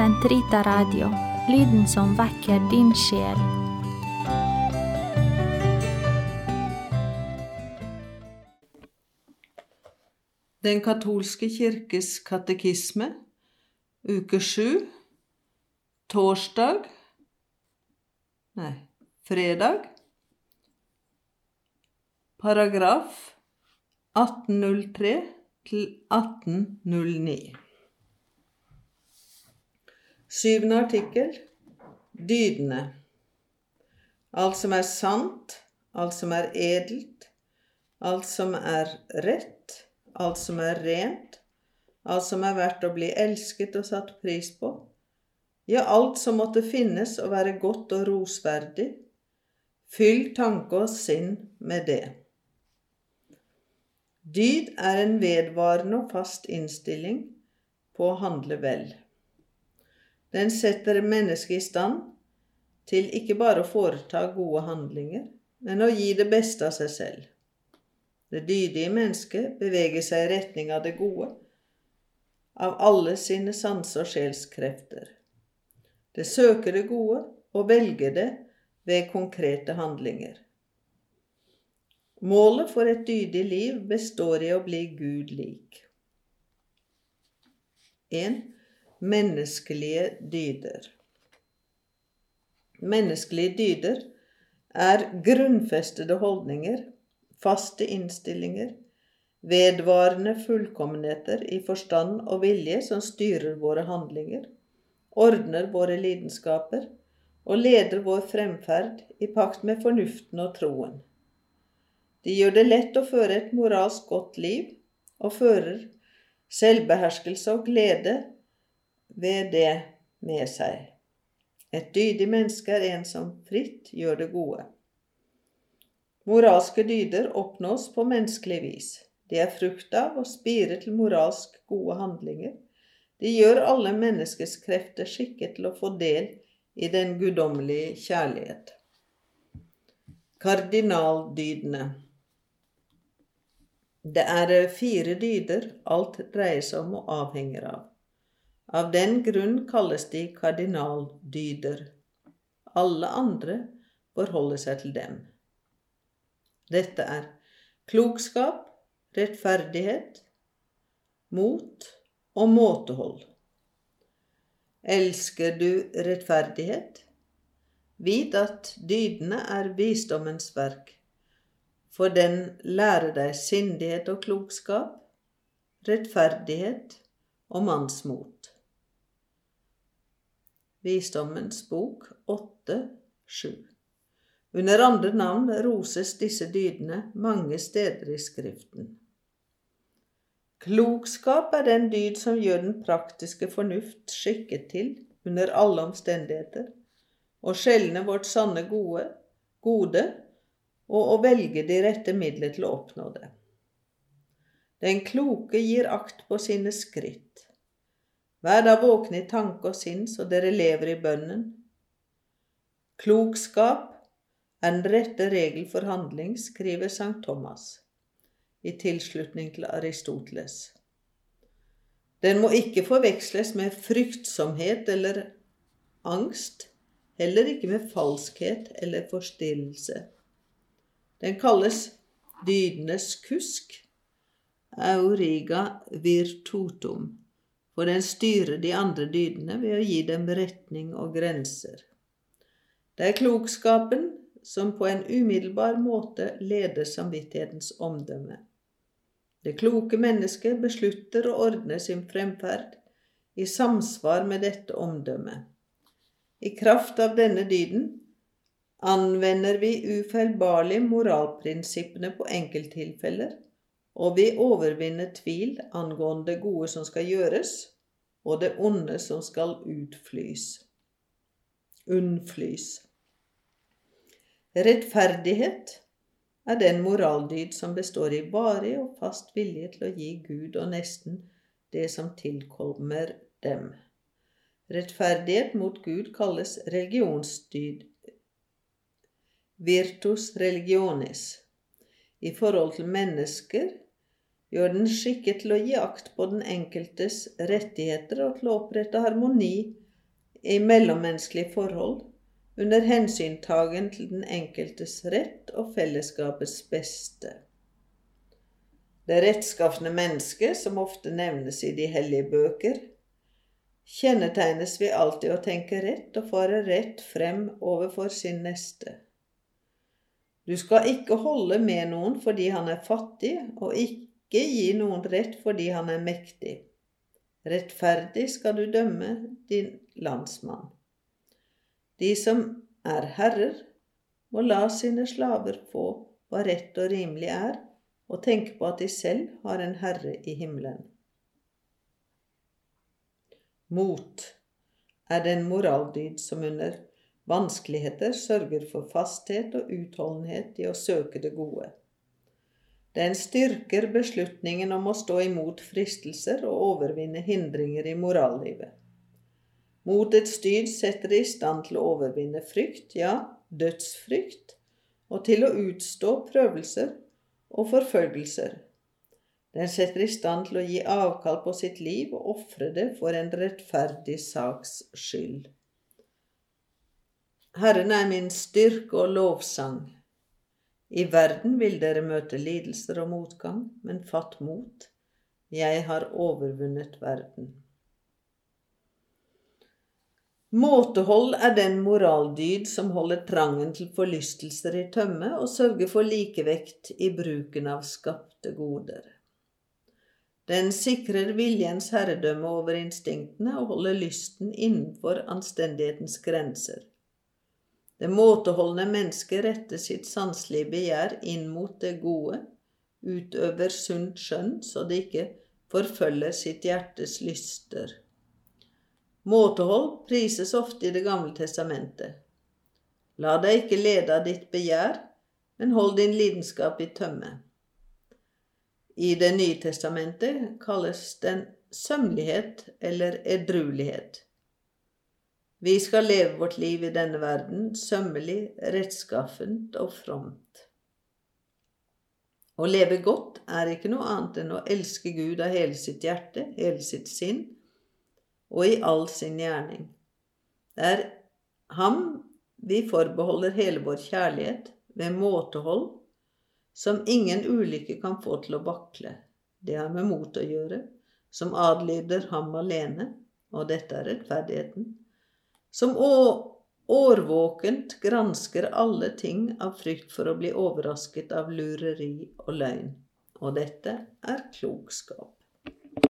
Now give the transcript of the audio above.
Sentrita Radio, lyden som vekker din sjel. Den katolske kirkes katekisme, uke sju, torsdag Nei, fredag. Paragraf 1803 til 1809. Syvende artikkel dydene. Alt som er sant, alt som er edelt, alt som er rett, alt som er rent, alt som er verdt å bli elsket og satt pris på, ja, alt som måtte finnes og være godt og rosverdig, fyll tanke og sinn med det. Dyd er en vedvarende og fast innstilling på å handle vel. Den setter mennesket i stand til ikke bare å foreta gode handlinger, men å gi det beste av seg selv. Det dydige mennesket beveger seg i retning av det gode, av alle sine sanse- og sjelskrefter. Det søker det gode og velger det ved konkrete handlinger. Målet for et dydig liv består i å bli Gud lik. 1 menneskelige dyder. Menneskelige dyder er grunnfestede holdninger, faste innstillinger, vedvarende fullkommenheter i forstand og vilje som styrer våre handlinger, ordner våre lidenskaper og leder vår fremferd i pakt med fornuften og troen. De gjør det lett å føre et moralsk godt liv og fører selvbeherskelse og glede ved det med seg. Et dydig menneske er en som fritt gjør det gode. Moralske dyder oppnås på menneskelig vis. De er frukt av og spirer til moralsk gode handlinger. De gjør alle menneskers krefter skikket til å få del i den guddommelige kjærlighet. Kardinaldydene Det er fire dyder alt dreier seg om og avhenger av. Av den grunn kalles de kardinaldyder. Alle andre forholder seg til dem. Dette er klokskap, rettferdighet, mot og måtehold. Elsker du rettferdighet? Vit at dydene er visdommens verk, for den lærer deg sindighet og klokskap, rettferdighet og mannsmot. Visdommens bok 8.7. Under andre navn roses disse dydene mange steder i Skriften. Klokskap er den dyd som gjør den praktiske fornuft skikket til, under alle omstendigheter, å skjelne vårt sanne gode, gode og å velge de rette midler til å oppnå det. Den kloke gir akt på sine skritt. Vær da våkne i tanke og sinn så dere lever i bønnen. Klokskap er den rette regel for handling, skriver Sankt Thomas i tilslutning til Aristoteles. Den må ikke forveksles med fryktsomhet eller angst, heller ikke med falskhet eller forstillelse. Den kalles dydenes kusk, auriga virtutum for den styrer de andre dydene ved å gi dem retning og grenser. Det er klokskapen som på en umiddelbar måte leder samvittighetens omdømme. Det kloke mennesket beslutter å ordne sin fremferd i samsvar med dette omdømmet. I kraft av denne dyden anvender vi ufeilbarlig moralprinsippene på enkelttilfeller og vi overvinner tvil angående det gode som skal gjøres, og det onde som skal utflys. Unnflys. Rettferdighet er den moraldyd som består i varig og fast vilje til å gi Gud og nesten det som tilkommer dem. Rettferdighet mot Gud kalles religionsdyd. Virtus religionis. I forhold til mennesker gjør den skikket til å gi akt på den enkeltes rettigheter og til å opprette harmoni i mellommenneskelige forhold under hensyntagen til den enkeltes rett og fellesskapets beste. Det rettskafne mennesket, som ofte nevnes i de hellige bøker, kjennetegnes ved alltid å tenke rett og fare rett frem overfor sin neste. Du skal ikke holde med noen fordi han er fattig, og ikke gi noen rett fordi han er mektig. Rettferdig skal du dømme din landsmann. De som er herrer, må la sine slaver få hva rett og rimelig er, og tenke på at de selv har en herre i himmelen. Mot er den moraldyd som under vanskeligheter sørger for fasthet og utholdenhet i å søke det gode. Den styrker beslutningen om å stå imot fristelser og overvinne hindringer i morallivet. Motets dyd setter det i stand til å overvinne frykt, ja, dødsfrykt, og til å utstå prøvelser og forfølgelser. Den setter i stand til å gi avkall på sitt liv og ofre det for en rettferdig saks skyld. Herren er min styrke og lovsang. I verden vil dere møte lidelser og motgang, men fatt mot. Jeg har overvunnet verden. Måtehold er den moraldyd som holder trangen til forlystelser i tømme og sørger for likevekt i bruken av skapte goder. Den sikrer viljens herredømme over instinktene og holder lysten innenfor anstendighetens grenser. Det måteholdne mennesket retter sitt sanselige begjær inn mot det gode, utøver sunt skjønn så det ikke forfølger sitt hjertes lyster. Måtehold prises ofte i Det gamle testamentet. La deg ikke lede av ditt begjær, men hold din lidenskap i tømme. I Det nye testamentet kalles den sømmelighet eller edruelighet. Vi skal leve vårt liv i denne verden sømmelig, rettskaffent og fromt. Å leve godt er ikke noe annet enn å elske Gud av hele sitt hjerte, hele sitt sinn og i all sin gjerning. Det er ham vi forbeholder hele vår kjærlighet ved måtehold, som ingen ulykke kan få til å vakle. Det har med mot å gjøre, som adlyder ham alene, og dette er rettferdigheten, som årvåkent gransker alle ting av frykt for å bli overrasket av lureri og løgn. Og dette er klokskap.